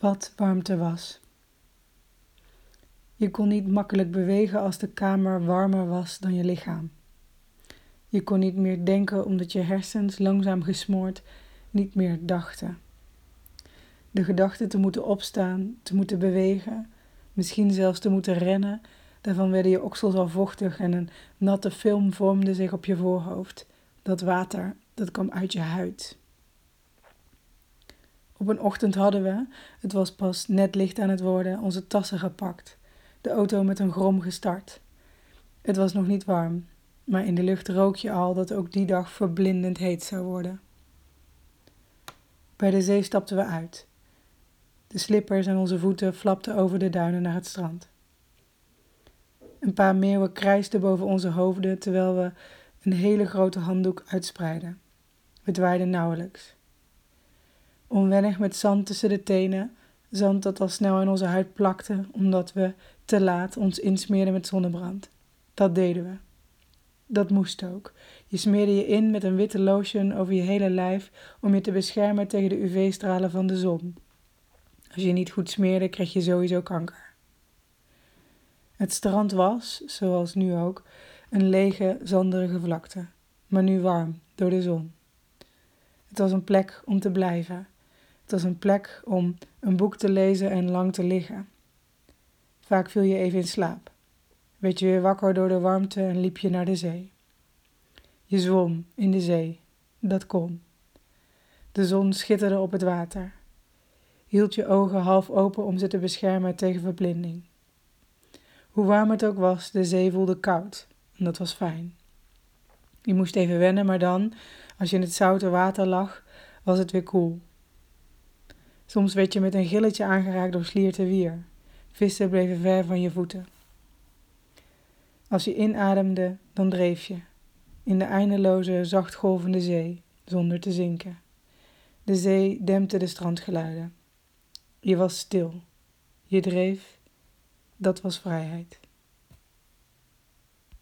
wat warmte was. Je kon niet makkelijk bewegen als de kamer warmer was dan je lichaam. Je kon niet meer denken omdat je hersens, langzaam gesmoord, niet meer dachten. De gedachte te moeten opstaan, te moeten bewegen, misschien zelfs te moeten rennen, daarvan werden je oksels al vochtig en een natte film vormde zich op je voorhoofd. Dat water, dat kwam uit je huid. Op een ochtend hadden we, het was pas net licht aan het worden, onze tassen gepakt, de auto met een grom gestart. Het was nog niet warm, maar in de lucht rook je al dat ook die dag verblindend heet zou worden. Bij de zee stapten we uit. De slippers en onze voeten flapten over de duinen naar het strand. Een paar meeuwen krijsten boven onze hoofden terwijl we een hele grote handdoek uitspreidden. We draaiden nauwelijks. Onwennig met zand tussen de tenen, zand dat al snel in onze huid plakte omdat we te laat ons insmeerden met zonnebrand. Dat deden we. Dat moest ook. Je smeerde je in met een witte lotion over je hele lijf om je te beschermen tegen de UV-stralen van de zon. Als je niet goed smeerde, kreeg je sowieso kanker. Het strand was, zoals nu ook, een lege, zanderige vlakte, maar nu warm door de zon. Het was een plek om te blijven. Het was een plek om een boek te lezen en lang te liggen. Vaak viel je even in slaap. Werd je weer wakker door de warmte en liep je naar de zee. Je zwom in de zee. Dat kon. De zon schitterde op het water. Hield je ogen half open om ze te beschermen tegen verblinding. Hoe warm het ook was, de zee voelde koud en dat was fijn. Je moest even wennen, maar dan, als je in het zoute water lag, was het weer koel. Soms werd je met een gilletje aangeraakt door slierte wier. Vissen bleven ver van je voeten. Als je inademde, dan dreef je. In de eindeloze, zacht golvende zee, zonder te zinken. De zee dempte de strandgeluiden. Je was stil. Je dreef. Dat was vrijheid.